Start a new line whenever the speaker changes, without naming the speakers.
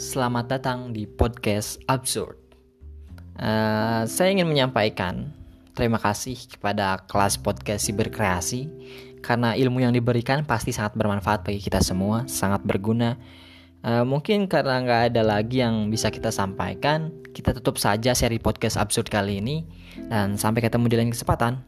Selamat datang di podcast Absurd. Uh, saya ingin menyampaikan terima kasih kepada kelas podcast Siberkreasi karena ilmu yang diberikan pasti sangat bermanfaat bagi kita semua, sangat berguna. Uh, mungkin karena nggak ada lagi yang bisa kita sampaikan, kita tutup saja seri podcast Absurd kali ini dan sampai ketemu di lain kesempatan.